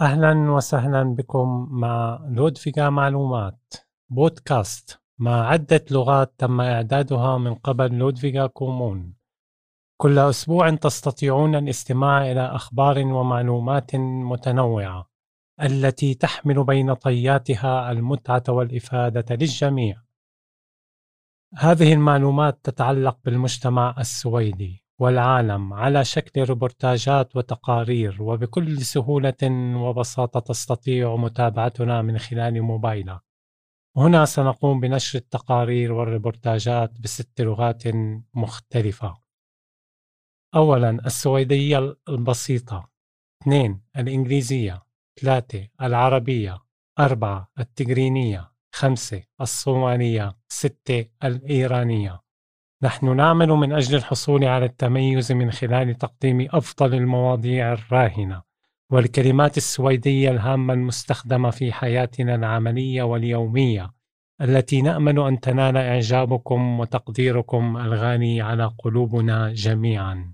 أهلا وسهلا بكم مع لودفيكا معلومات. بودكاست مع عدة لغات تم إعدادها من قبل لودفيكا kommun. كل أسبوع تستطيعون الاستماع إلى أخبار ومعلومات متنوعة التي تحمل بين طياتها المتعة والإفادة للجميع. هذه المعلومات تتعلق بالمجتمع السويدي. والعالم على شكل ريبورتاجات وتقارير وبكل سهولة وبساطة تستطيع متابعتنا من خلال موبايلك. هنا سنقوم بنشر التقارير والريبورتاجات بست لغات مختلفة. أولا السويدية البسيطة. اثنين الإنجليزية. ثلاثة العربية. أربعة التجرينية. خمسة الصومالية. ستة الإيرانية. نحن نعمل من أجل الحصول على التميز من خلال تقديم أفضل المواضيع الراهنة والكلمات السويدية الهامة المستخدمة في حياتنا العملية واليومية التي نأمل أن تنال إعجابكم وتقديركم الغالي على قلوبنا جميعا.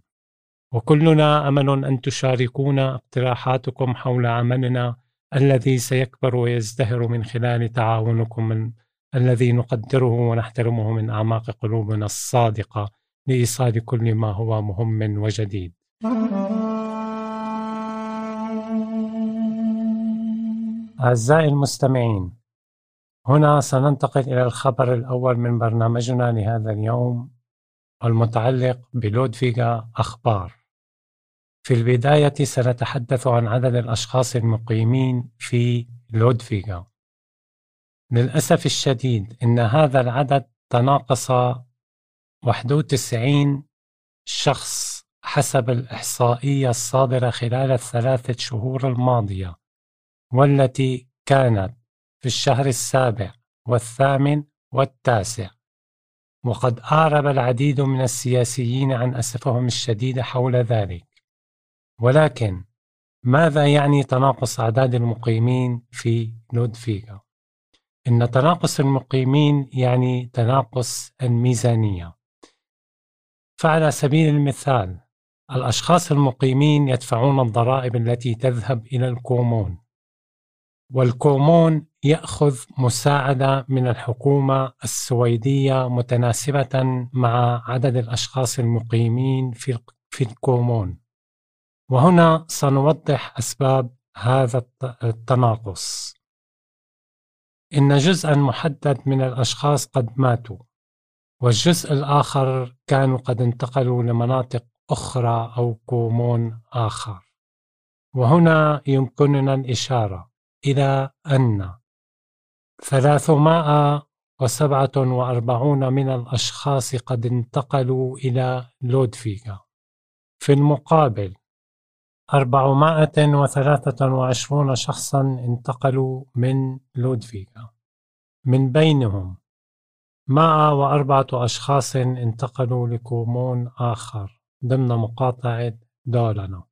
وكلنا أمل أن تشاركونا اقتراحاتكم حول عملنا الذي سيكبر ويزدهر من خلال تعاونكم الذي نقدره ونحترمه من أعماق قلوبنا الصادقة لإيصال كل ما هو مهم وجديد. أعزائي المستمعين، هنا سننتقل إلى الخبر الأول من برنامجنا لهذا اليوم المتعلق بلودفيغا أخبار. في البداية سنتحدث عن عدد الأشخاص المقيمين في لودفيغا. للأسف الشديد إن هذا العدد تناقص 91 شخص حسب الإحصائية الصادرة خلال الثلاثة شهور الماضية والتي كانت في الشهر السابع والثامن والتاسع وقد أعرب العديد من السياسيين عن أسفهم الشديد حول ذلك ولكن ماذا يعني تناقص أعداد المقيمين في لودفيغا؟ إن تناقص المقيمين يعني تناقص الميزانية. فعلى سبيل المثال الأشخاص المقيمين يدفعون الضرائب التي تذهب إلى ال kommun وال kommun يأخذ مساعدة من الحكومة السويدية متناسبة مع عدد الأشخاص المقيمين في في ال kommun. وهنا سنوضح أسباب هذا التناقص. إن جزءا محدد من الأشخاص قد ماتوا والجزء الآخر كانوا قد انتقلوا لمناطق أخرى أو كومون آخر. وهنا يمكننا الإشارة إلى أن 347 من الأشخاص قد انتقلوا إلى لودفيغا. في المقابل 423 شخصا انتقلوا من لودفيغا. من بينهم 104 أشخاص انتقلوا ل kommun آخر ضمن مقاطعة دالارنا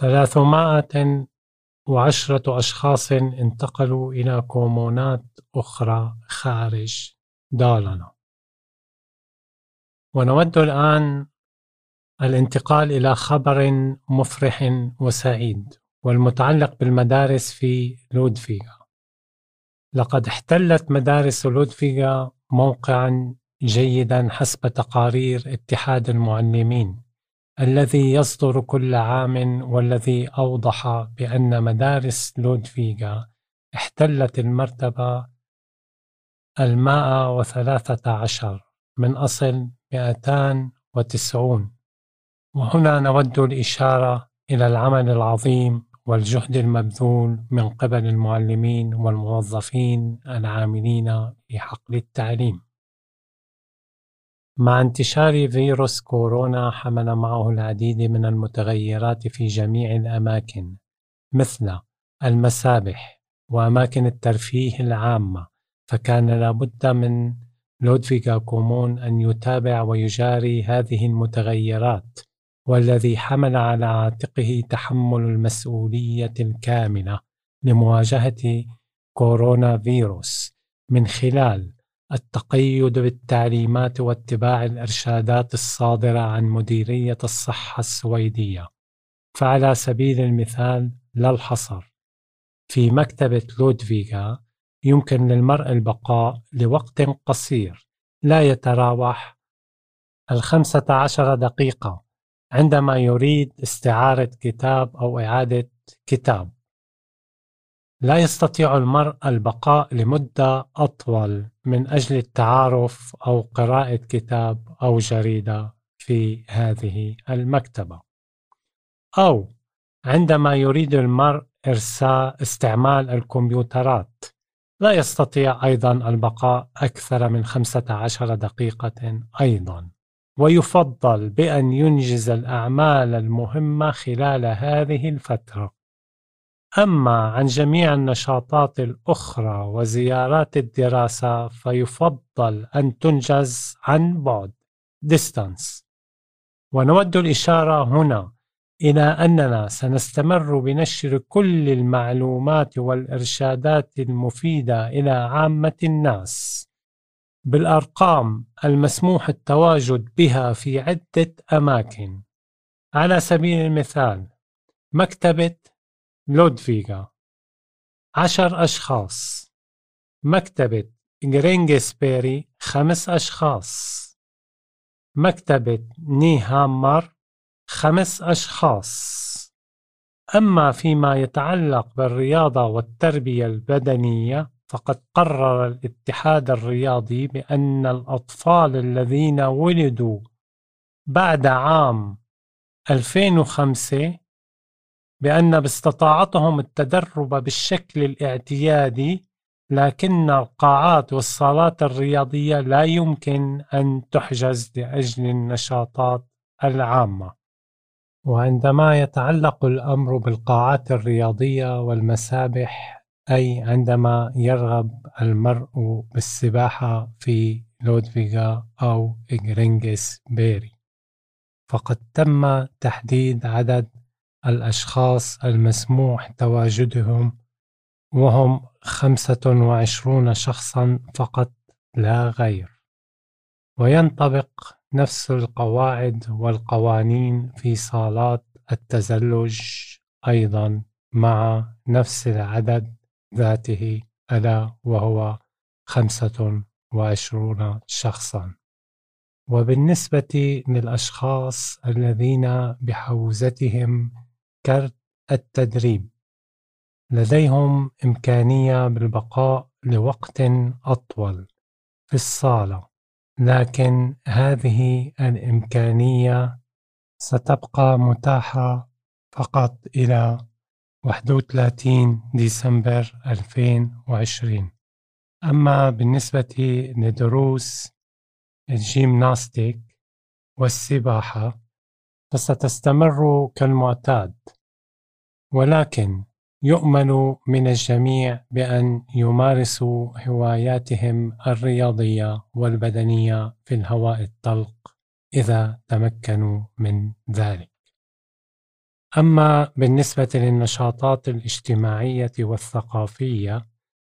310 أشخاص انتقلوا إلى كومونات أخرى خارج دالارنا ونود الآن الانتقال إلى خبر مفرح وسعيد والمتعلق بالمدارس في لودفيغا. لقد احتلت مدارس لودفيغا موقعا جيدا حسب تقارير اتحاد المعلمين الذي يصدر كل عام والذي أوضح بأن مدارس لودفيغا احتلت المرتبة المائة وثلاثة عشر من أصل 290 وهنا نود الإشارة إلى العمل العظيم والجهد المبذول من قبل المعلمين والموظفين العاملين في حقل التعليم. مع انتشار فيروس كورونا حمل معه العديد من المتغيرات في جميع الأماكن مثل المسابح وأماكن الترفيه العامة فكان لابد من لودفيغا كومون أن يتابع ويجاري هذه المتغيرات والذي حمل على عاتقه تحمل المسؤولية الكاملة لمواجهة كورونا فيروس من خلال التقيد بالتعليمات واتباع الإرشادات الصادرة عن مديرية الصحة السويدية. فعلى سبيل المثال لا الحصر. في مكتبة لودفيغا يمكن للمرء البقاء لوقت قصير لا يتراوح الخمسة عشر دقيقة. عندما يريد استعارة كتاب أو إعادة كتاب. لا يستطيع المرء البقاء لمدة أطول من أجل التعارف أو قراءة كتاب أو جريدة في هذه المكتبة. أو عندما يريد المرء إرساء استعمال الكمبيوترات لا يستطيع أيضا البقاء أكثر من 15 دقيقة أيضا. ويفضل بأن ينجز الأعمال المهمة خلال هذه الفترة. أما عن جميع النشاطات الأخرى وزيارات الدراسة فيفضل أن تنجز عن بعد. Distance. ونود الإشارة هنا إلى أننا سنستمر بنشر كل المعلومات والإرشادات المفيدة إلى عامة الناس. بالأرقام المسموح التواجد بها في عدة أماكن. على سبيل المثال مكتبة لودفيغا. عشر أشخاص. مكتبة جرينجسبيري خمس أشخاص. مكتبة نيهامر خمس أشخاص. أما فيما يتعلق بالرياضة والتربية البدنية فقد قرر الاتحاد الرياضي بأن الأطفال الذين ولدوا بعد عام 2005 بأن باستطاعتهم التدرب بالشكل الاعتيادي لكن القاعات والصالات الرياضية لا يمكن أن تحجز لأجل النشاطات العامة. وعندما يتعلق الأمر بالقاعات الرياضية والمسابح أي عندما يرغب المرء بالسباحة في لودفيغا أو إغرينغس بيري فقد تم تحديد عدد الأشخاص المسموح تواجدهم وهم خمسة وعشرون شخصا فقط لا غير. وينطبق نفس القواعد والقوانين في صالات التزلج أيضا مع نفس العدد ذاته ألا وهو خمسة وعشرون شخصا. وبالنسبة للأشخاص الذين بحوزتهم كرت التدريب لديهم إمكانية بالبقاء لوقت أطول في الصالة لكن هذه الإمكانية ستبقى متاحة فقط إلى 31 ديسمبر 2020 أما بالنسبة لدروس الجيمناستيك والسباحة فستستمر كالمعتاد ولكن يؤمل من الجميع بأن يمارسوا هواياتهم الرياضية والبدنية في الهواء الطلق إذا تمكنوا من ذلك. أما بالنسبة للنشاطات الاجتماعية والثقافية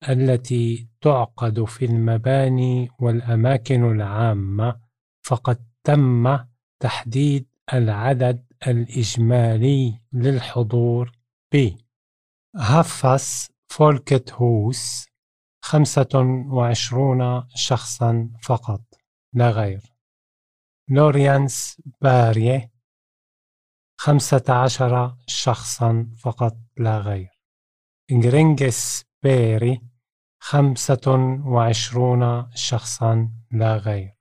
التي تعقد في المباني والأماكن العامة فقد تم تحديد العدد الإجمالي للحضور ب. هفس فولكت هوس خمسة وعشرون شخصا فقط لا غير. لوريانس بارية خمسة عشر شخصا فقط لا غير. إنجرينجس بيري خمسة وعشرون شخصا لا غير.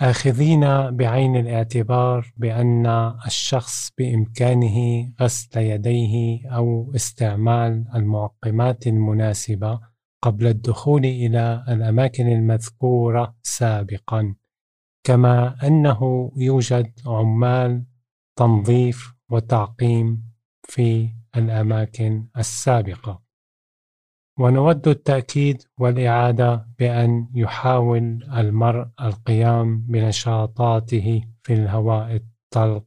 آخذين بعين الاعتبار بأن الشخص بإمكانه غسل يديه أو استعمال المعقمات المناسبة قبل الدخول إلى الأماكن المذكورة سابقًا، كما أنه يوجد عمال تنظيف وتعقيم في الأماكن السابقة. ونود التأكيد والإعادة بأن يحاول المرء القيام بنشاطاته في الهواء الطلق.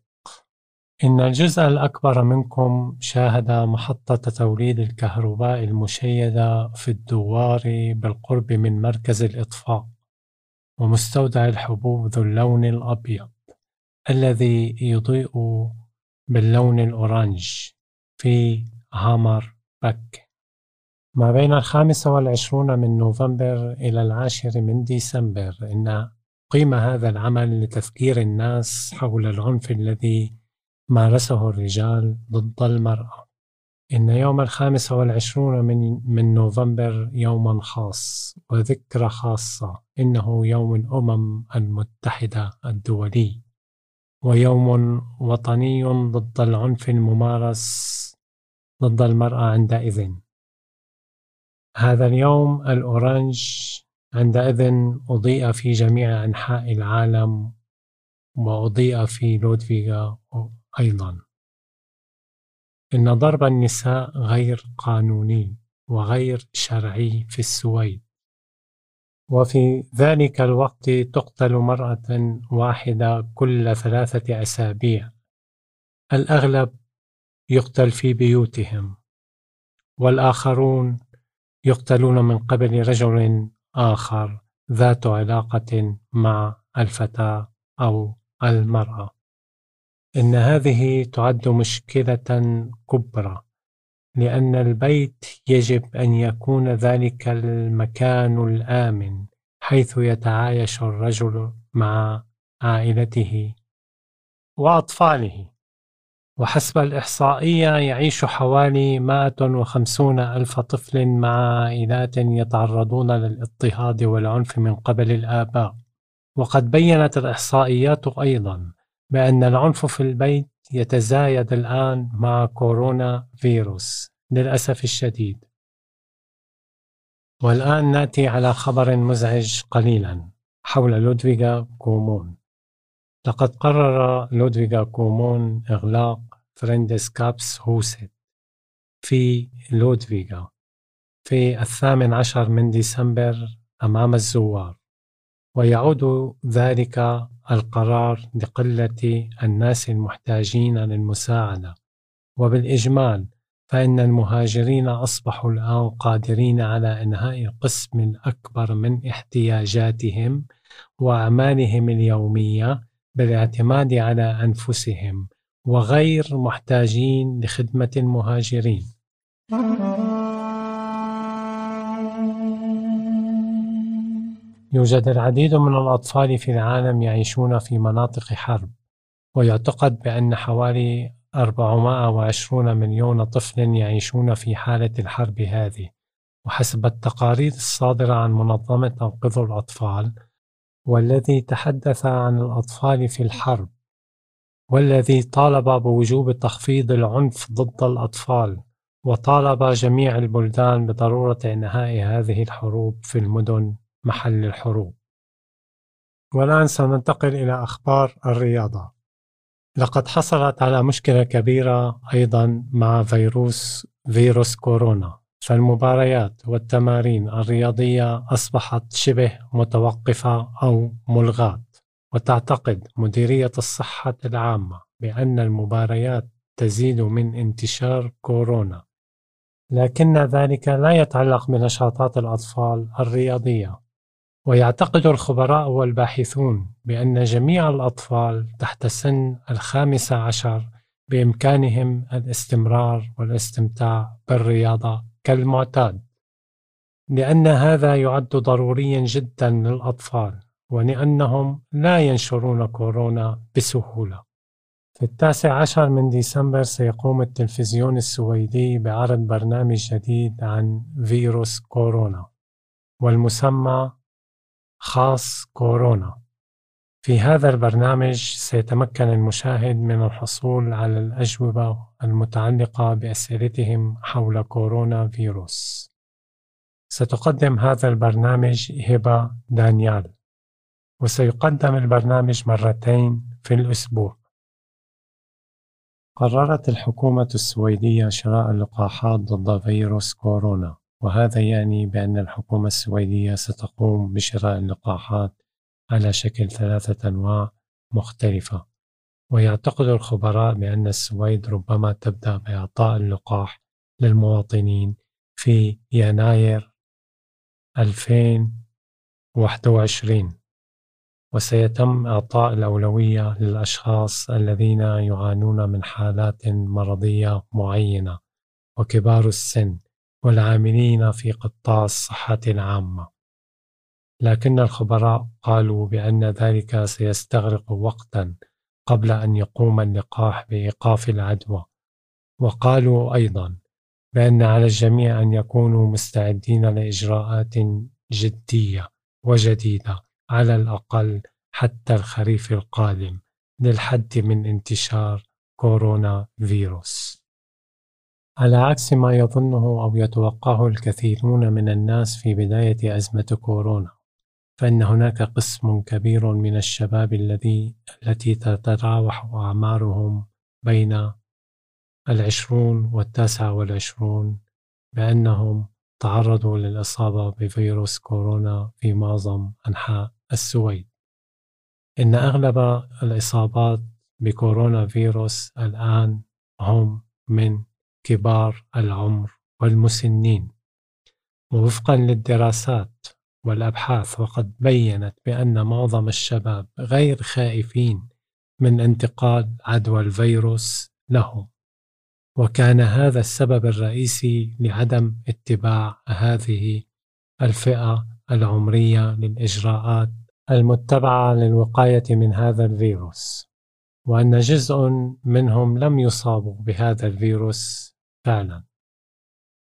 إن الجزء الأكبر منكم شاهد محطة توليد الكهرباء المشيدة في الدوار بالقرب من مركز الإطفاء، ومستودع الحبوب ذو اللون الأبيض الذي يضيء باللون الأورانج في هامر بك. ما بين الخامسة والعشرون من نوفمبر إلى العاشر من ديسمبر إن قيم هذا العمل لتذكير الناس حول العنف الذي مارسه الرجال ضد المرأة. إن يوم الخامس والعشرون من, من نوفمبر يوما خاص وذكرى خاصة إنه يوم الأمم المتحدة الدولي ويوم وطني ضد العنف الممارس ضد المرأة عندئذ. هذا اليوم الأورنج عندئذ أضيء في جميع أنحاء العالم وأضيء في لودفيغا أيضا. إن ضرب النساء غير قانوني وغير شرعي في السويد. وفي ذلك الوقت تقتل مرأة واحدة كل ثلاثة أسابيع. الأغلب يقتل في بيوتهم والآخرون يقتلون من قبل رجل آخر ذات علاقة مع الفتاة أو المرأة. إن هذه تعد مشكلة كبرى. لأن البيت يجب أن يكون ذلك المكان الآمن حيث يتعايش الرجل مع عائلته وأطفاله. وحسب الإحصائية يعيش حوالي 150 ألف طفل مع عائلات يتعرضون للاضطهاد والعنف من قبل الآباء. وقد بينت الإحصائيات أيضا بأن العنف في البيت يتزايد الآن مع كورونا فيروس للأسف الشديد. والآن نأتي على خبر مزعج قليلا حول لودفيغا kommun. لقد قرر لودفيغا kommun إغلاق Vänskapshuset في لودفيغا في الثامن عشر من ديسمبر أمام الزوار ويعود ذلك القرار لقلة الناس المحتاجين للمساعدة وبالإجمال فإن المهاجرين أصبحوا الآن قادرين على إنهاء قسم أكبر من احتياجاتهم وأعمالهم اليومية بالاعتماد على أنفسهم وغير محتاجين لخدمة المهاجرين. يوجد العديد من الأطفال في العالم يعيشون في مناطق حرب ويعتقد بأن حوالي 420 مليون طفل يعيشون في حالة الحرب هذه. وحسب التقارير الصادرة عن منظمة أنقذوا الأطفال والذي تحدث عن الأطفال في الحرب والذي طالب بوجوب تخفيض العنف ضد الأطفال وطالب جميع البلدان بضرورة إنهاء هذه الحروب في المدن. محل الحروب. والآن سننتقل إلى أخبار الرياضة. لقد حصلت على مشكلة كبيرة أيضا مع فيروس فيروس كورونا. فالمباريات والتمارين الرياضية أصبحت شبه متوقفة أو ملغاة. وتعتقد مديرية الصحة العامة بأن المباريات تزيد من انتشار كورونا. لكن ذلك لا يتعلق بنشاطات الأطفال الرياضية. ويعتقد الخبراء والباحثون بأن جميع الأطفال تحت سن الخامسة عشر بإمكانهم الاستمرار والاستمتاع بالرياضة كالمعتاد لأن هذا يعد ضروريا جدا للأطفال ولأنهم لا ينشرون كورونا بسهولة. في التاسع عشر من ديسمبر سيقوم التلفزيون السويدي بعرض برنامج جديد عن فيروس كورونا والمسمى خاص كورونا. في هذا البرنامج سيتمكن المشاهد من الحصول على الأجوبة المتعلقة بأسئلتهم حول كورونا فيروس. ستقدم هذا البرنامج هبة دانيال وسيقدم البرنامج مرتين في الأسبوع. قررت الحكومة السويدية شراء اللقاحات ضد فيروس كورونا. وهذا يعني بأن الحكومة السويدية ستقوم بشراء اللقاحات على شكل ثلاثة أنواع مختلفة. ويعتقد الخبراء بأن السويد ربما تبدأ بإعطاء اللقاح للمواطنين في يناير 2021 وسيتم إعطاء الأولوية للأشخاص الذين يعانون من حالات مرضية معينة وكبار السن. والعاملين في قطاع الصحة العامة. لكن الخبراء قالوا بأن ذلك سيستغرق وقتا قبل أن يقوم اللقاح بإيقاف العدوى. وقالوا أيضا بأن على الجميع أن يكونوا مستعدين لإجراءات جدية وجديدة على الأقل حتى الخريف القادم للحد من انتشار كورونا فيروس. على عكس ما يظنه أو يتوقعه الكثيرون من الناس في بداية أزمة كورونا فإن هناك قسم كبير من الشباب الذي التي تتراوح أعمارهم بين العشرون والتاسعة والعشرون بأنهم تعرضوا للإصابة بفيروس كورونا في معظم أنحاء السويد. إن أغلب الإصابات بكورونا فيروس الآن هم من كبار العمر والمسنين. ووفقا للدراسات والأبحاث وقد بينت بأن معظم الشباب غير خائفين من انتقال عدوى الفيروس لهم. وكان هذا السبب الرئيسي لعدم اتباع هذه الفئة العمرية للإجراءات المتبعة للوقاية من هذا الفيروس. وأن جزء منهم لم يصابوا بهذا الفيروس فعلا.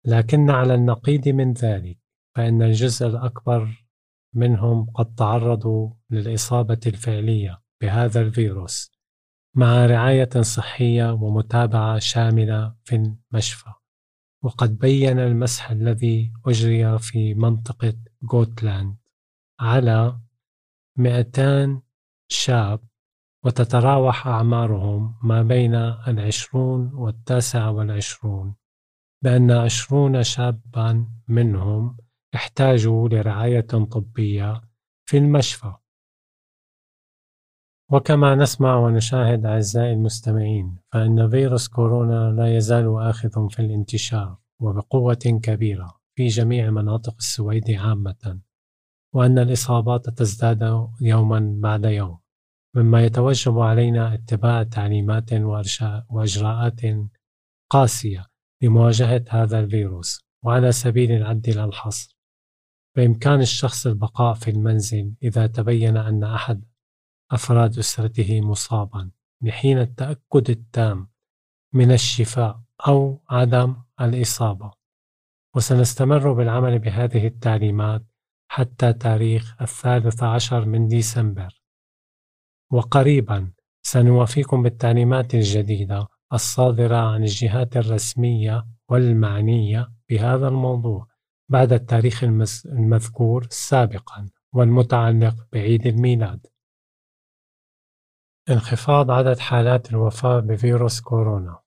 لكن على النقيض من ذلك فإن الجزء الأكبر منهم قد تعرضوا للإصابة الفعلية بهذا الفيروس مع رعاية صحية ومتابعة شاملة في المشفى. وقد بين المسح الذي أجري في منطقة غوتلاند على 200 شاب وتتراوح أعمارهم ما بين العشرون والتاسع والعشرون بأن عشرون شابا منهم احتاجوا لرعاية طبية في المشفى. وكما نسمع ونشاهد أعزائي المستمعين فإن فيروس كورونا لا يزال آخذ في الانتشار وبقوة كبيرة في جميع مناطق السويد عامة وأن الإصابات تزداد يوما بعد يوم. مما يتوجب علينا اتباع تعليمات وإجراءات قاسية لمواجهة هذا الفيروس وعلى سبيل العد للحصر بإمكان الشخص البقاء في المنزل إذا تبين أن أحد أفراد أسرته مصابا لحين التأكد التام من الشفاء أو عدم الإصابة. وسنستمر بالعمل بهذه التعليمات حتى تاريخ الثالث عشر من ديسمبر. وقريبا سنوافيكم بالتعليمات الجديدة الصادرة عن الجهات الرسمية والمعنية بهذا الموضوع بعد التاريخ المذكور سابقا والمتعلق بعيد الميلاد. انخفاض عدد حالات الوفاة بفيروس كورونا.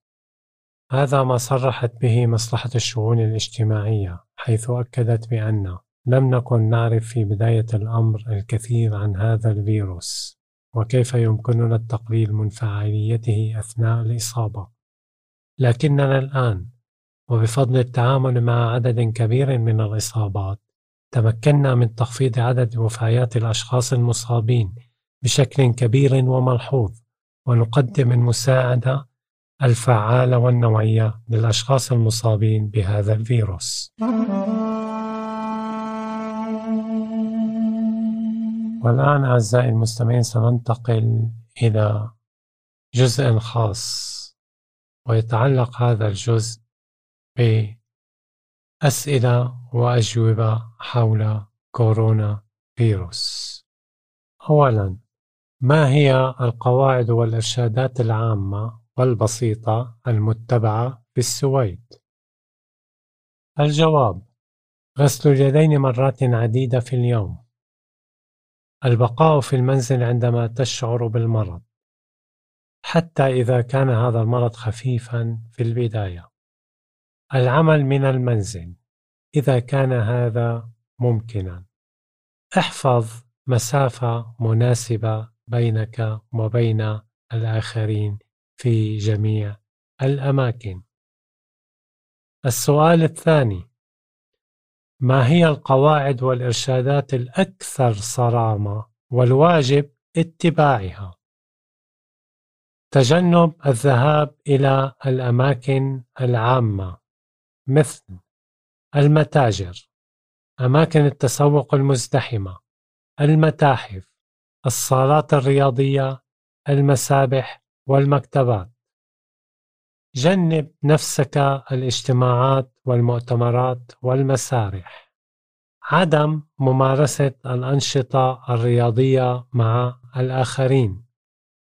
هذا ما صرحت به مصلحة الشؤون الاجتماعية حيث أكدت بأن لم نكن نعرف في بداية الأمر الكثير عن هذا الفيروس. وكيف يمكننا التقليل من فعاليته أثناء الإصابة لكننا الآن وبفضل التعامل مع عدد كبير من الإصابات تمكنا من تخفيض عدد وفيات الأشخاص المصابين بشكل كبير وملحوظ ونقدم المساعدة الفعالة والنوعية للأشخاص المصابين بهذا الفيروس. والآن أعزائي المستمعين سننتقل إلى جزء خاص ويتعلق هذا الجزء بأسئلة وأجوبة حول كورونا فيروس. أولاً ما هي القواعد والإرشادات العامة والبسيطة المتبعة في السويد؟ الجواب: غسل اليدين مرات عديدة في اليوم. البقاء في المنزل عندما تشعر بالمرض، حتى إذا كان هذا المرض خفيفًا في البداية. العمل من المنزل إذا كان هذا ممكنًا. احفظ مسافة مناسبة بينك وبين الآخرين في جميع الأماكن. السؤال الثاني: ما هي القواعد والإرشادات الأكثر صرامة والواجب اتباعها؟ تجنب الذهاب إلى الأماكن العامة مثل المتاجر أماكن التسوق المزدحمة المتاحف الصالات الرياضية المسابح والمكتبات جنب نفسك الاجتماعات والمؤتمرات والمسارح. عدم ممارسة الأنشطة الرياضية مع الآخرين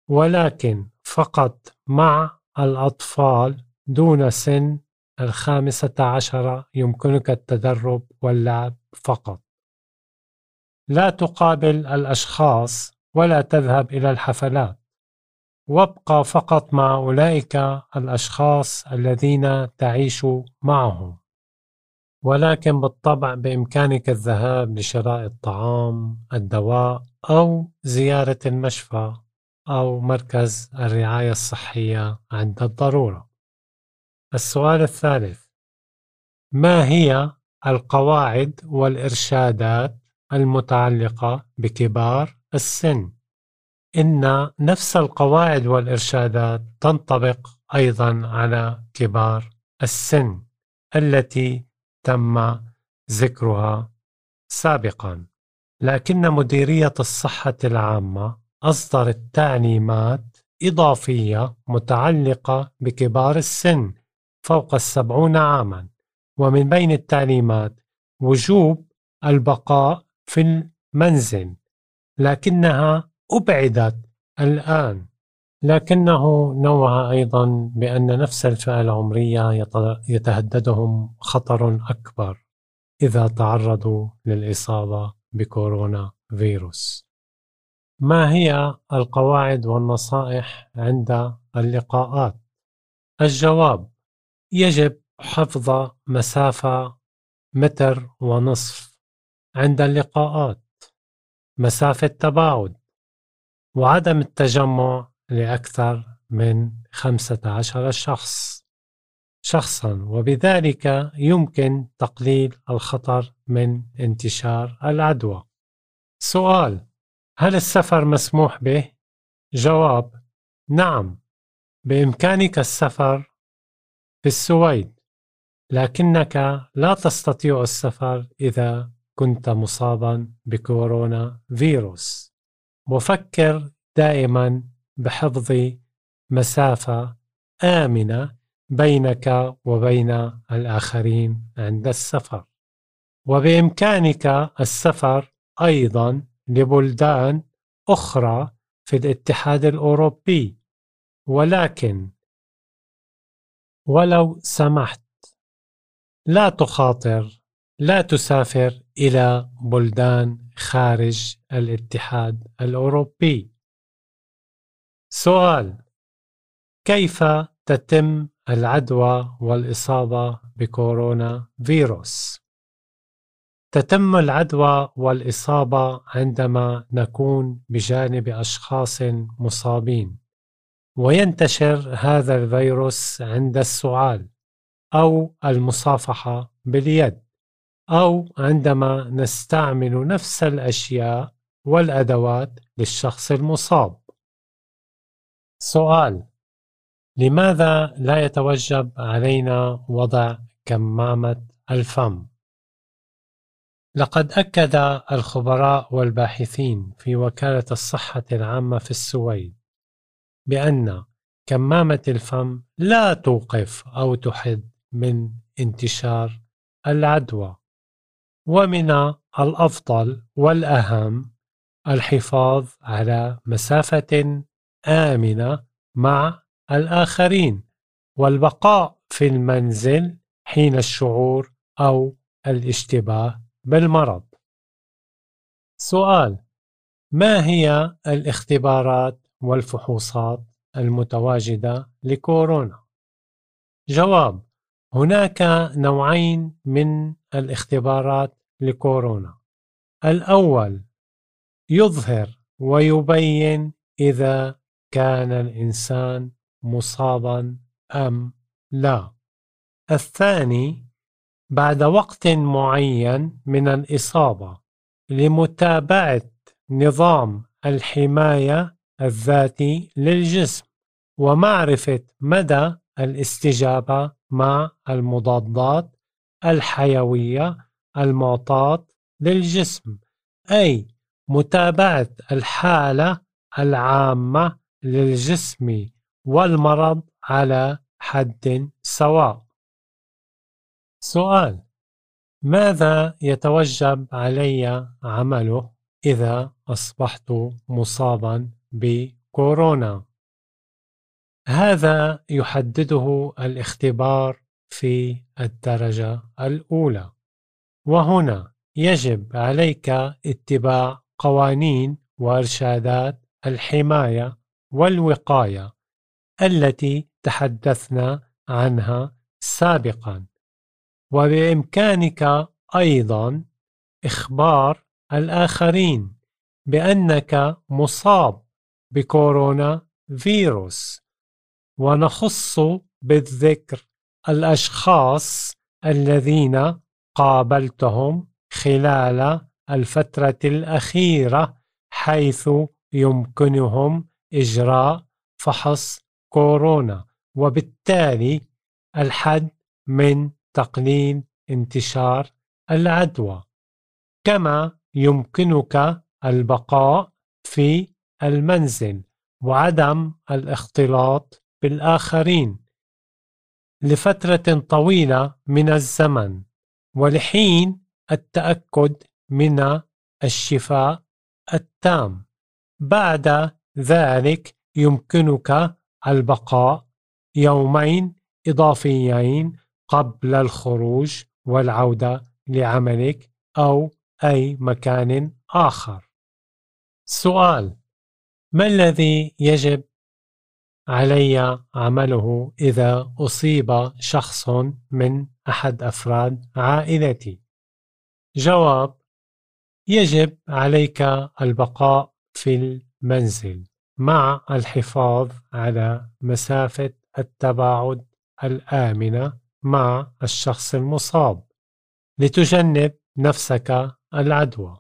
ولكن فقط مع الأطفال دون سن الخامسة عشرة يمكنك التدرب واللعب فقط. لا تقابل الأشخاص ولا تذهب إلى الحفلات. وابقى فقط مع أولئك الأشخاص الذين تعيش معهم ولكن بالطبع بإمكانك الذهاب لشراء الطعام الدواء أو زيارة المشفى أو مركز الرعاية الصحية عند الضرورة السؤال الثالث ما هي القواعد والإرشادات المتعلقة بكبار السن؟ إن نفس القواعد والإرشادات تنطبق أيضا على كبار السن التي تم ذكرها سابقا. لكن مديرية الصحة العامة أصدرت تعليمات إضافية متعلقة بكبار السن فوق السبعون عاما. ومن بين التعليمات وجوب البقاء في المنزل لكنها أبعدت الآن. لكنه نوه أيضا بأن نفس الفئة العمرية يتهددهم خطر أكبر إذا تعرضوا للإصابة بكورونا فيروس. ما هي القواعد والنصائح عند اللقاءات؟ الجواب يجب حفظ مسافة متر ونصف عند اللقاءات. مسافة تباعد وعدم التجمع لأكثر من 15 شخص. شخصا وبذلك يمكن تقليل الخطر من انتشار العدوى. سؤال هل السفر مسموح به؟ جواب نعم بإمكانك السفر في السويد لكنك لا تستطيع السفر إذا كنت مصابا بكورونا فيروس. وفكر دائما بحفظ مسافة آمنة بينك وبين الآخرين عند السفر. وبإمكانك السفر أيضا لبلدان أخرى في الاتحاد الأوروبي. ولكن ولو سمحت لا تخاطر لا تسافر إلى بلدان خارج الاتحاد الأوروبي. سؤال: كيف تتم العدوى والإصابة بكورونا فيروس؟ تتم العدوى والإصابة عندما نكون بجانب أشخاص مصابين، وينتشر هذا الفيروس عند السعال أو المصافحة باليد. أو عندما نستعمل نفس الأشياء والأدوات للشخص المصاب. سؤال: لماذا لا يتوجب علينا وضع كمامة الفم؟ لقد أكد الخبراء والباحثين في وكالة الصحة العامة في السويد بأن كمامة الفم لا توقف أو تحد من انتشار العدوى ومن الأفضل والأهم الحفاظ على مسافة آمنة مع الآخرين والبقاء في المنزل حين الشعور أو الاشتباه بالمرض. سؤال: ما هي الاختبارات والفحوصات المتواجدة لكورونا؟ جواب: هناك نوعين من الاختبارات لكورونا. الأول يظهر ويبين إذا كان الإنسان مصابا أم لا. الثاني بعد وقت معين من الإصابة لمتابعة نظام الحماية الذاتي للجسم ومعرفة مدى الاستجابة مع المضادات الحيوية المعطاة للجسم أي متابعة الحالة العامة للجسم والمرض على حد سواء. سؤال: ماذا يتوجب علي عمله إذا أصبحت مصابا بكورونا؟ هذا يحدده الاختبار في الدرجة الأولى، وهنا يجب عليك اتباع قوانين وإرشادات الحماية والوقاية التي تحدثنا عنها سابقا. وبإمكانك أيضا إخبار الآخرين بأنك مصاب بكورونا فيروس. ونخص بالذكر الأشخاص الذين قابلتهم خلال الفترة الأخيرة حيث يمكنهم إجراء فحص كورونا. وبالتالي الحد من تقليل انتشار العدوى. كما يمكنك البقاء في المنزل وعدم الاختلاط بالآخرين. لفترة طويلة من الزمن. ولحين التأكد من الشفاء التام بعد ذلك يمكنك البقاء يومين إضافيين قبل الخروج والعودة لعملك أو أي مكان آخر. سؤال: ما الذي يجب علي عمله إذا أصيب شخص من أحد أفراد عائلتي؟ جواب: يجب عليك البقاء في المنزل مع الحفاظ على مسافة التباعد الآمنة مع الشخص المصاب لتجنب نفسك العدوى.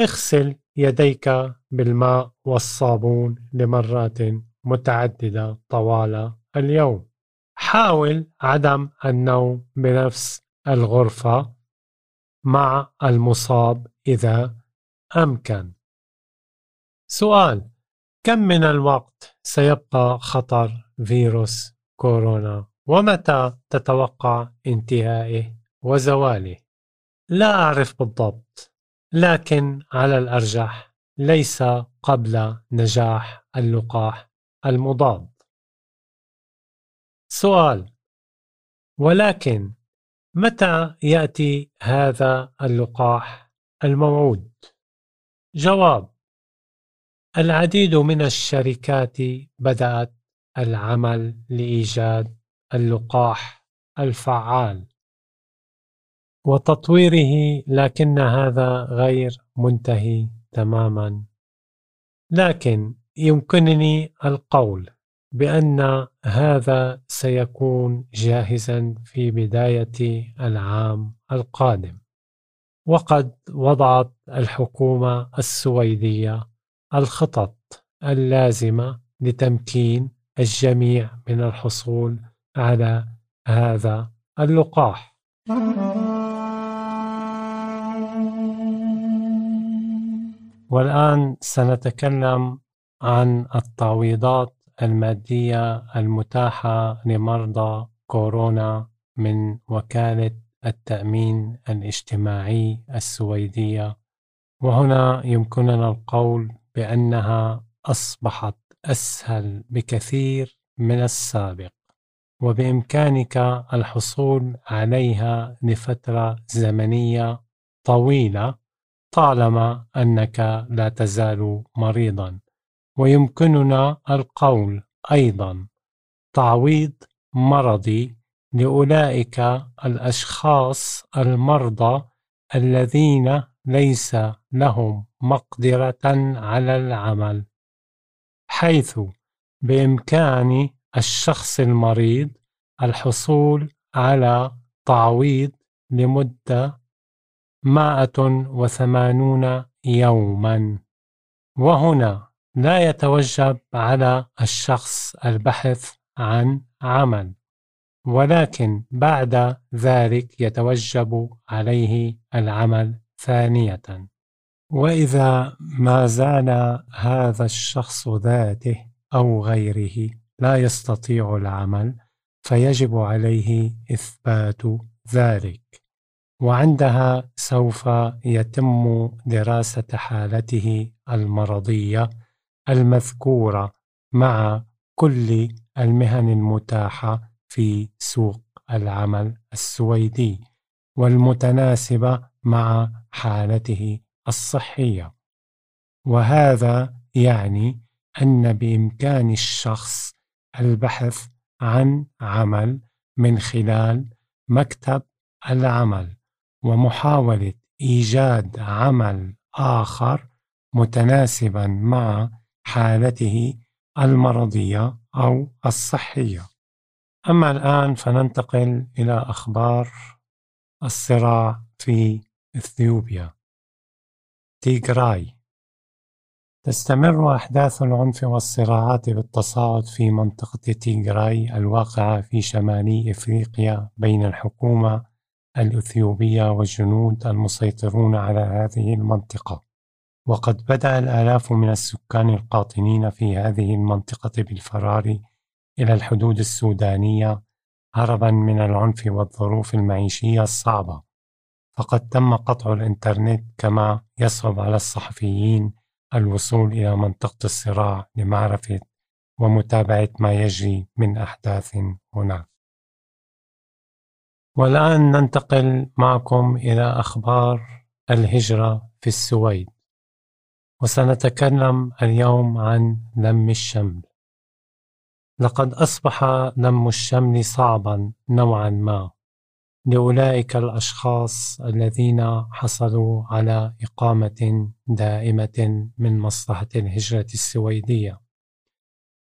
اغسل يديك بالماء والصابون لمرات متعددة طوال اليوم. حاول عدم النوم بنفس الغرفة مع المصاب إذا أمكن. سؤال: كم من الوقت سيبقى خطر فيروس كورونا ومتى تتوقع انتهائه وزواله لا أعرف بالضبط لكن على الأرجح ليس قبل نجاح اللقاح المضاد. سؤال ولكن متى يأتي هذا اللقاح الموعود؟ جواب العديد من الشركات بدأت العمل لإيجاد اللقاح الفعال. وتطويره لكن هذا غير منتهي تماما. لكن يمكنني القول بأن هذا سيكون جاهزا في بداية العام القادم وقد وضعت الحكومة السويدية الخطط اللازمة لتمكين الجميع من الحصول على هذا اللقاح. والآن سنتكلم عن التعويضات المادية المتاحة لمرضى كورونا من وكالة التأمين الاجتماعي السويدية. وهنا يمكننا القول بأنها أصبحت أسهل بكثير من السابق وبإمكانك الحصول عليها لفترة زمنية طويلة طالما أنك لا تزال مريضا. ويمكننا القول أيضا تعويض مرضي لأولئك الأشخاص المرضى الذين ليس لهم مقدرة على العمل حيث بإمكان الشخص المريض الحصول على تعويض لمدة 180 يوما. وهنا لا يتوجب على الشخص البحث عن عمل ولكن بعد ذلك يتوجب عليه العمل ثانية. وإذا ما زال هذا الشخص ذاته أو غيره لا يستطيع العمل فيجب عليه إثبات ذلك. وعندها سوف يتم دراسة حالته المرضية المذكورة مع كل المهن المتاحة في سوق العمل السويدي والمتناسبة مع حالته الصحية. وهذا يعني أن بإمكان الشخص البحث عن عمل من خلال مكتب العمل ومحاولة إيجاد عمل آخر متناسبا مع حالته المرضية أو الصحية. أما الآن فننتقل إلى أخبار الصراع في إثيوبيا. تيغراي تستمر أحداث العنف والصراعات بالتصاعد في منطقة تيغراي الواقعة في شمالي إفريقيا بين الحكومة الإثيوبية والجنود المسيطرون على هذه المنطقة وقد بدأ الآلاف من السكان القاطنين في هذه المنطقة بالفرار إلى الحدود السودانية هربا من العنف والظروف المعيشية الصعبة. فقد تم قطع الإنترنت كما يصعب على الصحفيين الوصول إلى منطقة الصراع لمعرفة ومتابعة ما يجري من أحداث هناك والآن ننتقل معكم إلى أخبار الهجرة في السويد. وسنتكلم اليوم عن لم الشمل. لقد أصبح لم الشمل صعبا نوعا ما لأولئك الأشخاص الذين حصلوا على إقامة دائمة من مصلحة الهجرة السويدية.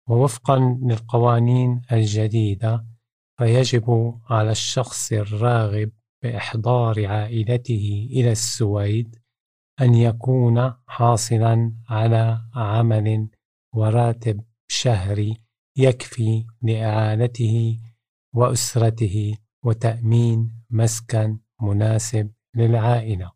ووفقا للقوانين الجديدة فيجب على الشخص الراغب بإحضار عائلته إلى السويد أن يكون حاصلا على عمل وراتب شهري يكفي لإعانته وأسرته وتأمين مسكن مناسب للعائلة.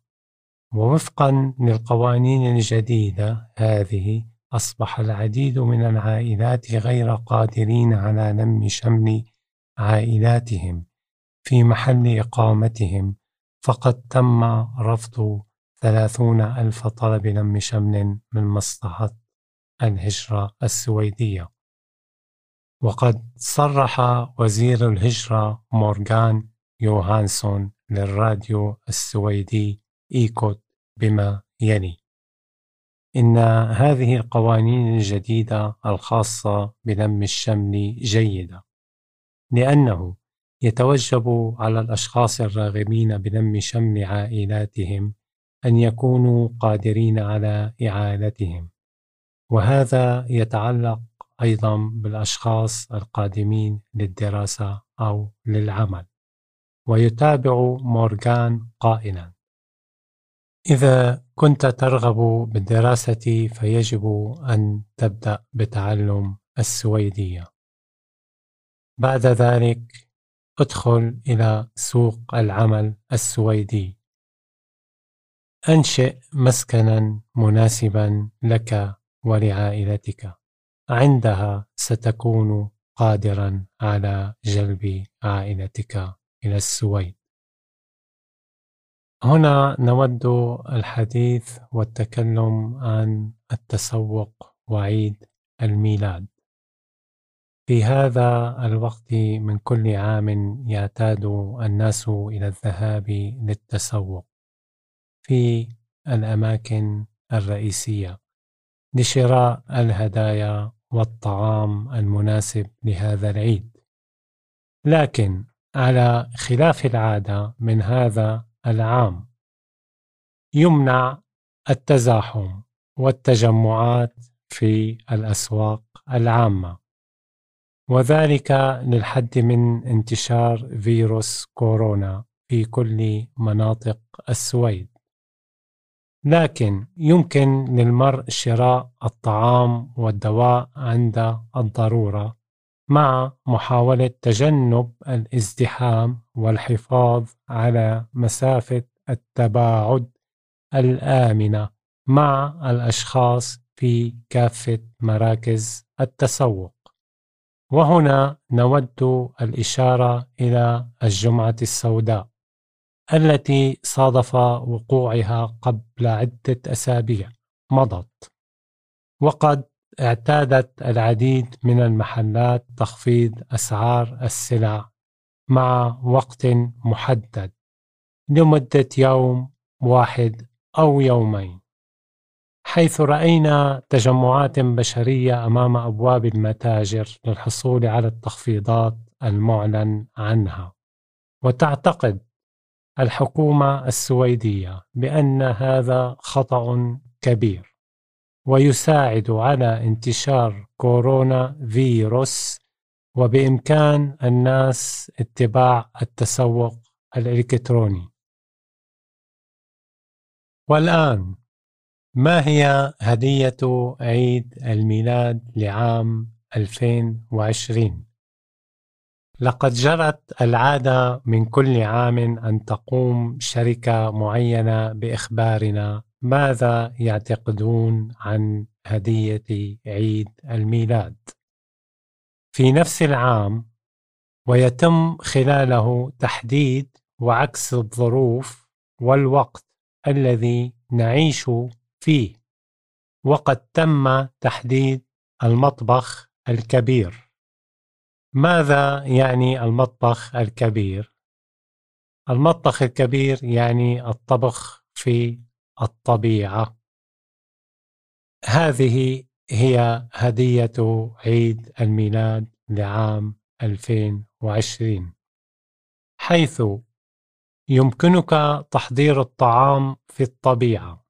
ووفقا للقوانين الجديدة هذه أصبح العديد من العائلات غير قادرين على لم شمل عائلاتهم في محل إقامتهم فقد تم رفض ثلاثون ألف طلب لم شمل من مصلحة الهجرة السويدية. وقد صرح وزير الهجرة مورغان يوهانسون للراديو السويدي إيكوت بما يلي. إن هذه القوانين الجديدة الخاصة بلم الشمل جيدة لأنه يتوجب على الأشخاص الراغبين بلم شمل عائلاتهم أن يكونوا قادرين على إعالتهم وهذا يتعلق أيضا بالأشخاص القادمين للدراسة أو للعمل. ويتابع مورغان قائلا إذا كنت ترغب بالدراسة فيجب أن تبدأ بتعلم السويدية. بعد ذلك ادخل إلى سوق العمل السويدي. أنشئ مسكنا مناسبا لك ولعائلتك. عندها ستكون قادرا على جلب عائلتك إلى السويد. هنا نود الحديث والتكلم عن التسوق وعيد الميلاد. في هذا الوقت من كل عام يعتاد الناس إلى الذهاب للتسوق. في الأماكن الرئيسية. لشراء الهدايا والطعام المناسب لهذا العيد. لكن على خلاف العادة من هذا العام يمنع التزاحم والتجمعات في الأسواق العامة. وذلك للحد من انتشار فيروس كورونا في كل مناطق السويد. لكن يمكن للمرء شراء الطعام والدواء عند الضرورة مع محاولة تجنب الازدحام والحفاظ على مسافة التباعد الآمنة مع الأشخاص في كافة مراكز التسوق. وهنا نود الإشارة إلى الجمعة السوداء التي صادف وقوعها قبل عدة أسابيع مضت. وقد اعتادت العديد من المحلات تخفيض أسعار السلع مع وقت محدد لمدة يوم واحد أو يومين. حيث رأينا تجمعات بشرية أمام أبواب المتاجر للحصول على التخفيضات المعلن عنها. وتعتقد الحكومة السويدية بأن هذا خطأ كبير ويساعد على انتشار كورونا فيروس وبإمكان الناس اتباع التسوق الإلكتروني. والآن ما هي هدية عيد الميلاد لعام 2020 لقد جرت العادة من كل عام أن تقوم شركة معينة بإخبارنا ماذا يعتقدون عن هدية عيد الميلاد. في نفس العام ويتم خلاله تحديد وعكس الظروف والوقت الذي نعيش فيه وقد تم تحديد المطبخ الكبير ماذا يعني المطبخ الكبير؟ المطبخ الكبير يعني الطبخ في الطبيعة. هذه هي هدية عيد الميلاد لعام 2020 حيث يمكنك تحضير الطعام في الطبيعة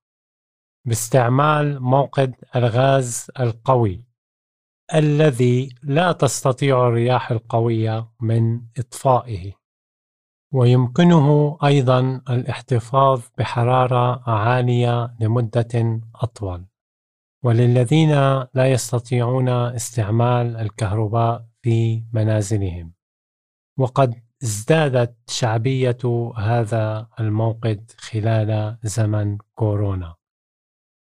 باستعمال موقد الغاز القوي. الذي لا تستطيع الرياح القوية من إطفائه. ويمكنه أيضا الاحتفاظ بحرارة عالية لمدة أطول. وللذين لا يستطيعون استعمال الكهرباء في منازلهم. وقد ازدادت شعبية هذا الموقد خلال زمن كورونا.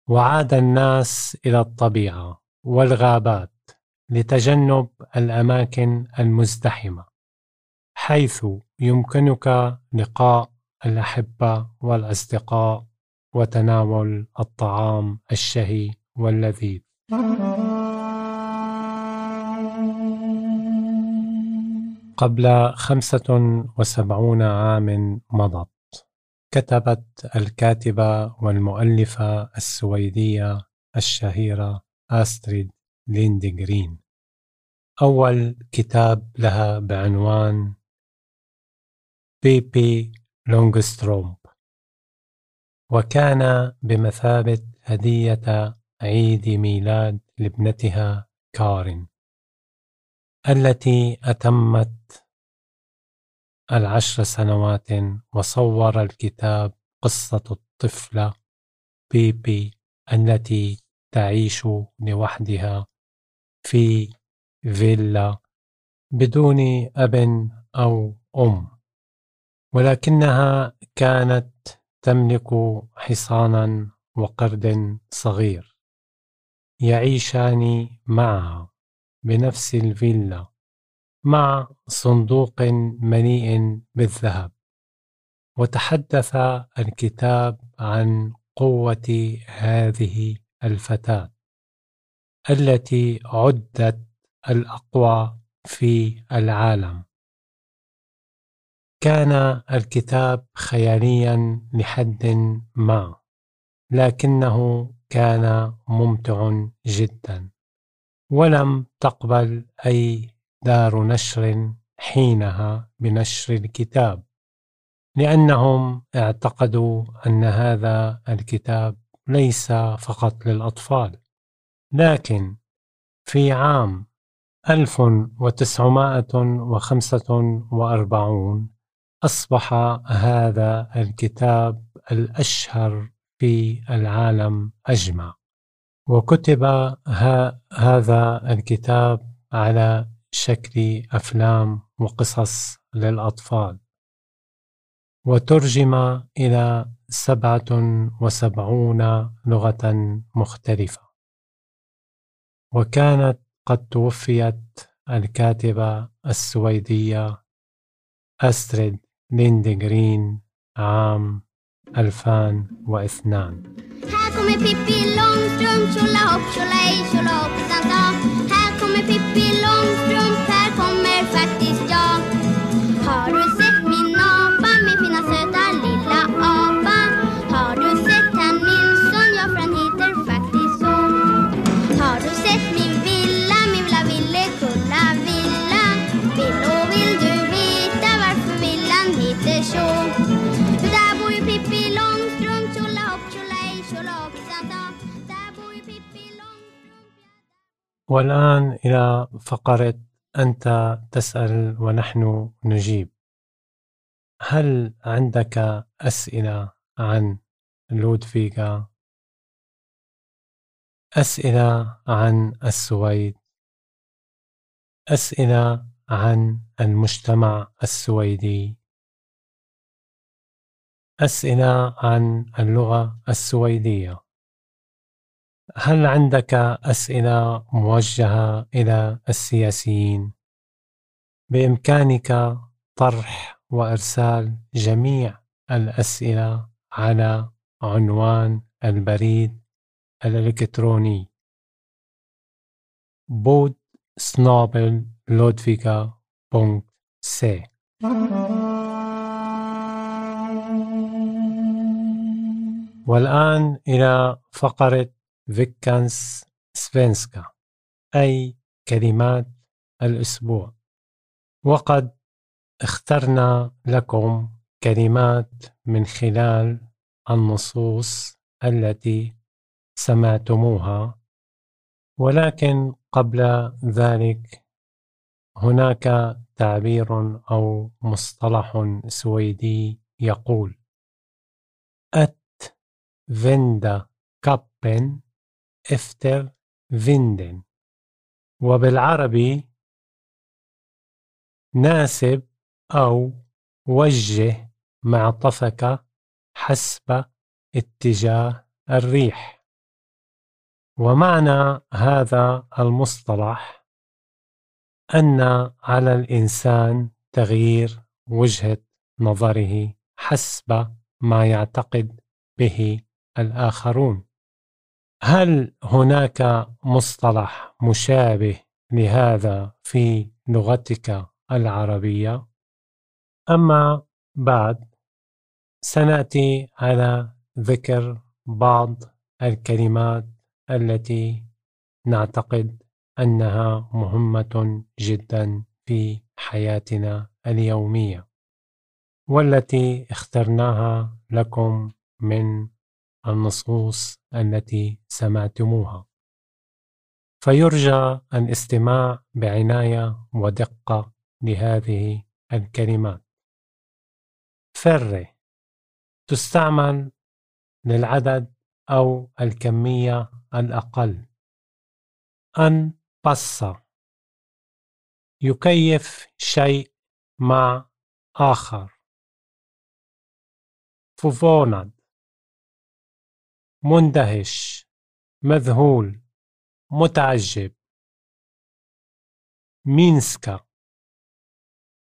وعاد الناس إلى الطبيعة والغابات. لتجنب الأماكن المزدحمة حيث يمكنك لقاء الأحبة والأصدقاء وتناول الطعام الشهي واللذيذ. قبل خمسة وسبعون عام مضت كتبت الكاتبة والمؤلفة السويدية الشهيرة آستريد ليندغرين أول كتاب لها بعنوان بيبي لونغسترومب. وكان بمثابة هدية عيد ميلاد لابنتها كارين التي أتمت العشر سنوات وصور الكتاب قصة الطفلة بيبي التي تعيش لوحدها في فيلا بدون أب أو أم ولكنها كانت تملك حصانا وقرد صغير يعيشان معها بنفس الفيلا مع صندوق مليء بالذهب. وتحدث الكتاب عن قوة هذه الفتاة. التي عدت الأقوى في العالم. كان الكتاب خياليا لحد ما لكنه كان ممتع جدا ولم تقبل أي دار نشر حينها بنشر الكتاب لأنهم اعتقدوا أن هذا الكتاب ليس فقط للأطفال. لكن في عام 1945 أصبح هذا الكتاب الأشهر في العالم أجمع. وكتب هذا الكتاب على شكل أفلام وقصص للأطفال. وترجم إلى سبعة وسبعون لغة مختلفة. وكانت قد توفيت الكاتبة السويدية أستريد ليندغرين عام 2002 Här kommer Pippi Långstrump, tjolahopp, tjolahej, tjolahoppsan sa. Här kommer Pippi Långstrump, والآن إلى فقرة أنت تسأل ونحن نجيب. هل عندك أسئلة عن لودفيغا؟ أسئلة عن السويد؟ أسئلة عن المجتمع السويدي؟ أسئلة عن اللغة السويدية؟ هل عندك أسئلة موجهة إلى السياسيين؟ بإمكانك طرح وإرسال جميع الأسئلة على عنوان البريد الإلكتروني podd snabel-a لودفيغا punkt se والآن إلى فقرة فيكانس سفينسكا أي كلمات الأسبوع. وقد اخترنا لكم كلمات من خلال النصوص التي سمعتموها. ولكن قبل ذلك هناك تعبير أو مصطلح سويدي يقول أت فيندا كابن إفتر فيندن. وبالعربي ناسب أو وجه معطفك حسب اتجاه الريح. ومعنى هذا المصطلح أن على الإنسان تغيير وجهة نظره حسب ما يعتقد به الآخرون. هل هناك مصطلح مشابه لهذا في لغتك العربية؟ أما بعد سنأتي على ذكر بعض الكلمات التي نعتقد أنها مهمة جدا في حياتنا اليومية والتي اخترناها لكم من النصوص التي سمعتموها. فيرجى الاستماع بعناية ودقة لهذه الكلمات. فر تستعمل للعدد أو الكمية الأقل. أن بص يكيف شيء مع آخر. فوفوناد مندهش مذهول متعجب. مينسكا.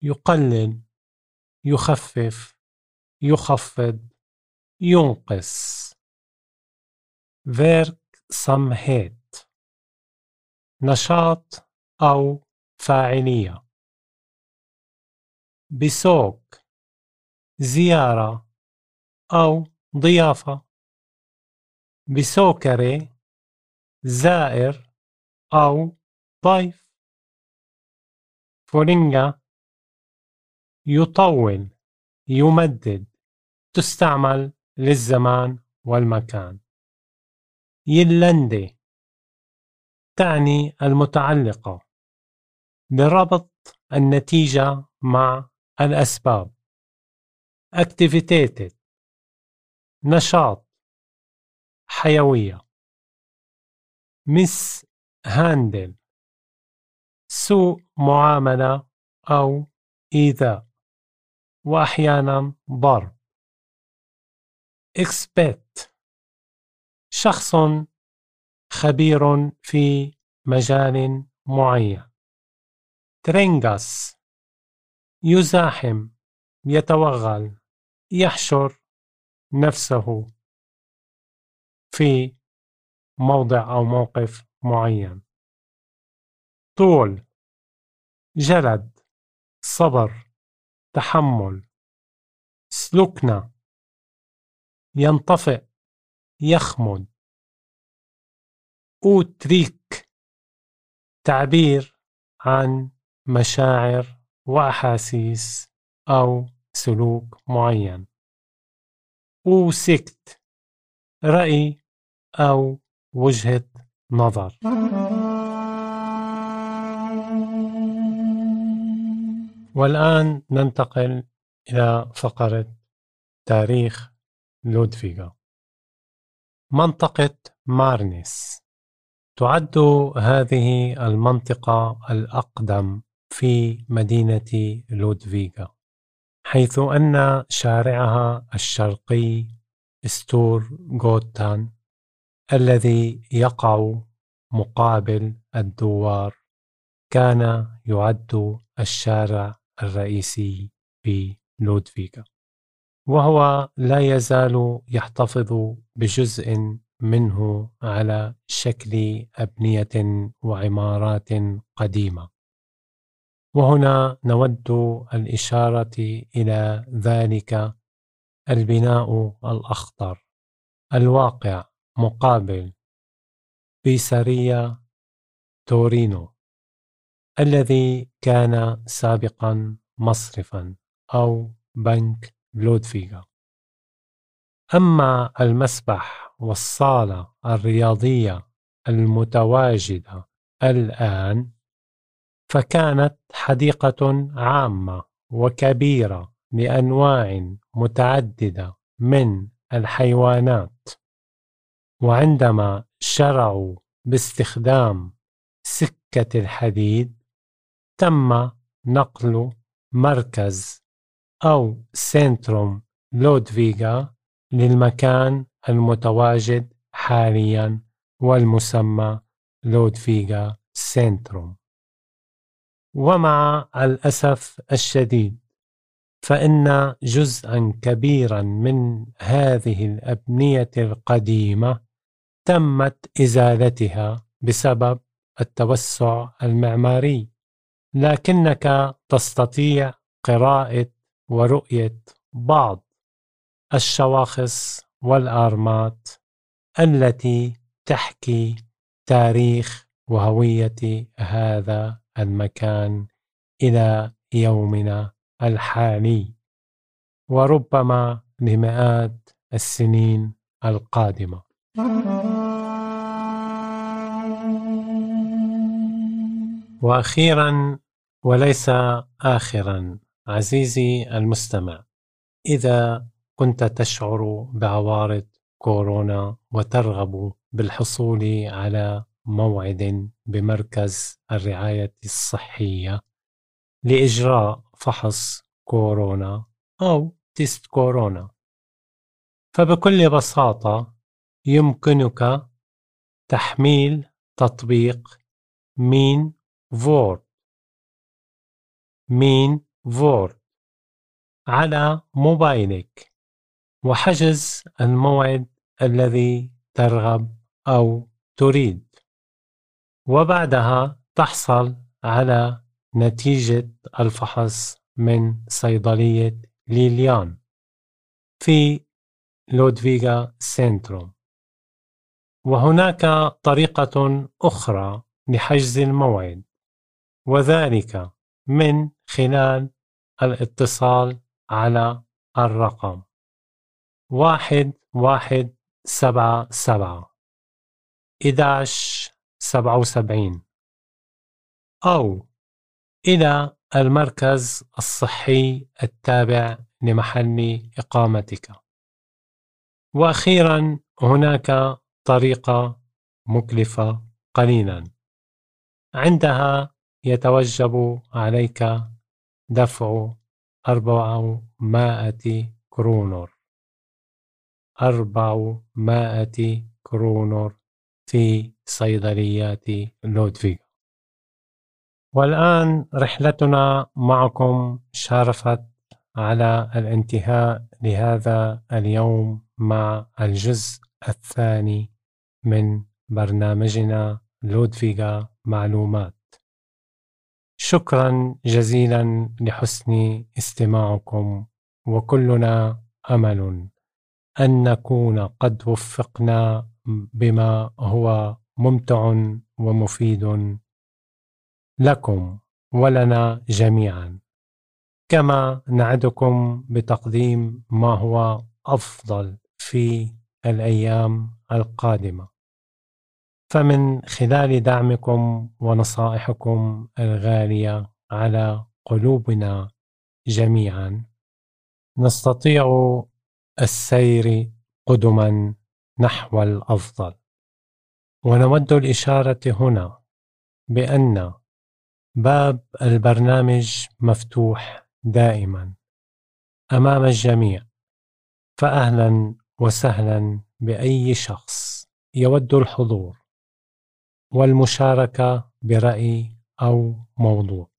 يقلل يخفف يخفض ينقص. verksamhet نشاط أو فاعلية. بسوق زيارة أو ضيافة. بسوكري زائر أو ضيف. فورينجا يطول يمدد تستعمل للزمان والمكان. يلندي تعني المتعلقة لربط النتيجة مع الأسباب. activated نشاط حيوية. مس هاندل سوء معاملة أو إيذاء. وأحيانا ضرب. إكسبت شخص خبير في مجال معين. ترينغاس يزاحم يتوغل يحشر نفسه. في موضع أو موقف معين. طول جلد صبر تحمل سلوكنا ينطفئ يخمد. أوتريك تعبير عن مشاعر وأحاسيس أو سلوك معين. وسكت رأي أو وجهة نظر. والآن ننتقل إلى فقرة تاريخ لودفيغا. منطقة مارنيس. تعد هذه المنطقة الأقدم في مدينة لودفيغا حيث أن شارعها الشرقي ستور غوتان. الذي يقع مقابل الدوار كان يعد الشارع الرئيسي في وهو لا يزال يحتفظ بجزء منه على شكل أبنية وعمارات قديمة. وهنا نود الإشارة إلى ذلك البناء الأخضر الواقع مقابل بيساريا تورينو الذي كان سابقا مصرفا أو بنك لودفيغا. أما المسبح والصالة الرياضية المتواجدة الآن فكانت حديقة عامة وكبيرة لأنواع متعددة من الحيوانات. وعندما شرعوا باستخدام سكة الحديد تم نقل مركز أو سنتروم لودفيغا للمكان المتواجد حاليا والمسمى لودفيغا سنتروم. ومع الأسف الشديد فإن جزءا كبيرا من هذه الأبنية القديمة تمت إزالتها بسبب التوسع المعماري لكنك تستطيع قراءة ورؤية بعض الشواخص والآرمات التي تحكي تاريخ وهوية هذا المكان إلى يومنا الحالي وربما لمئات السنين القادمة. وأخيرا وليس اخرا عزيزي المستمع إذا كنت تشعر بعوارض كورونا وترغب بالحصول على موعد بمركز الرعاية الصحية لإجراء فحص كورونا أو تيست كورونا. فبكل بساطة يمكنك تحميل تطبيق مين فورد مين فورد على موبايلك. وحجز الموعد الذي ترغب أو تريد. وبعدها تحصل على نتيجة الفحص من صيدلية ليليان. في لودفيغا سنتروم وهناك طريقة أخرى لحجز الموعد. وذلك من خلال الاتصال على الرقم واحد واحد سبعة سبعة إداش سبعة وسبعين أو إلى المركز الصحي التابع لمحل إقامتك. وأخيرا هناك طريقة مكلفة قليلا. عندها يتوجب عليك دفع أربعمائة كرونر. أربعمائة كرونر في صيدليات لودفيغا والآن رحلتنا معكم شارفت على الانتهاء لهذا اليوم مع الجزء الثاني من برنامجنا لودفيغا معلومات. شكرا جزيلا لحسن استماعكم وكلنا أمل أن نكون قد وفقنا بما هو ممتع ومفيد لكم ولنا جميعا. كما نعدكم بتقديم ما هو أفضل في الأيام القادمة. فمن خلال دعمكم ونصائحكم الغالية على قلوبنا جميعا نستطيع السير قدما نحو الأفضل. ونود الإشارة هنا بأن باب البرنامج مفتوح دائما أمام الجميع. فاهلا وسهلا بأي شخص يود الحضور. والمشاركة برأي أو موضوع.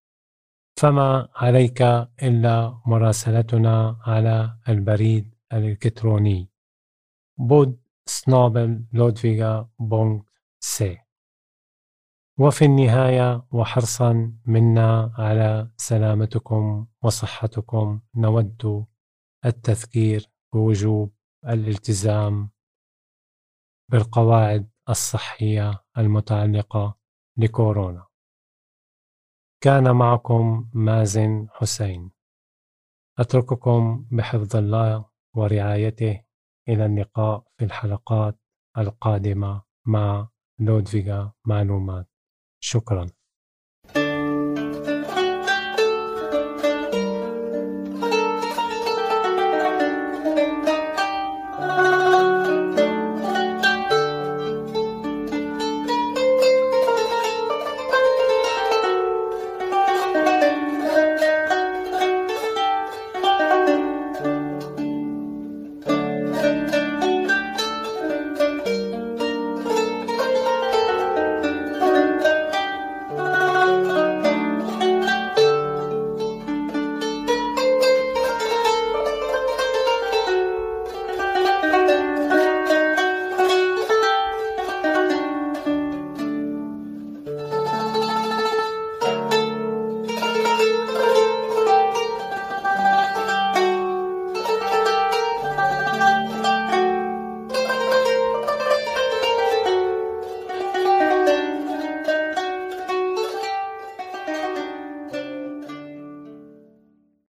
فما عليك إلا مراسلتنا على البريد الإلكتروني. podd snabel-a لودفيغا punkt se. وفي النهاية وحرصا منا على سلامتكم وصحتكم. نود التذكير بوجوب الالتزام بالقواعد الصحية المتعلقة لكورونا. كان معكم مازن حسين. أترككم بحفظ الله ورعايته إلى اللقاء في الحلقات القادمة مع لودفيغا معلومات. شكرا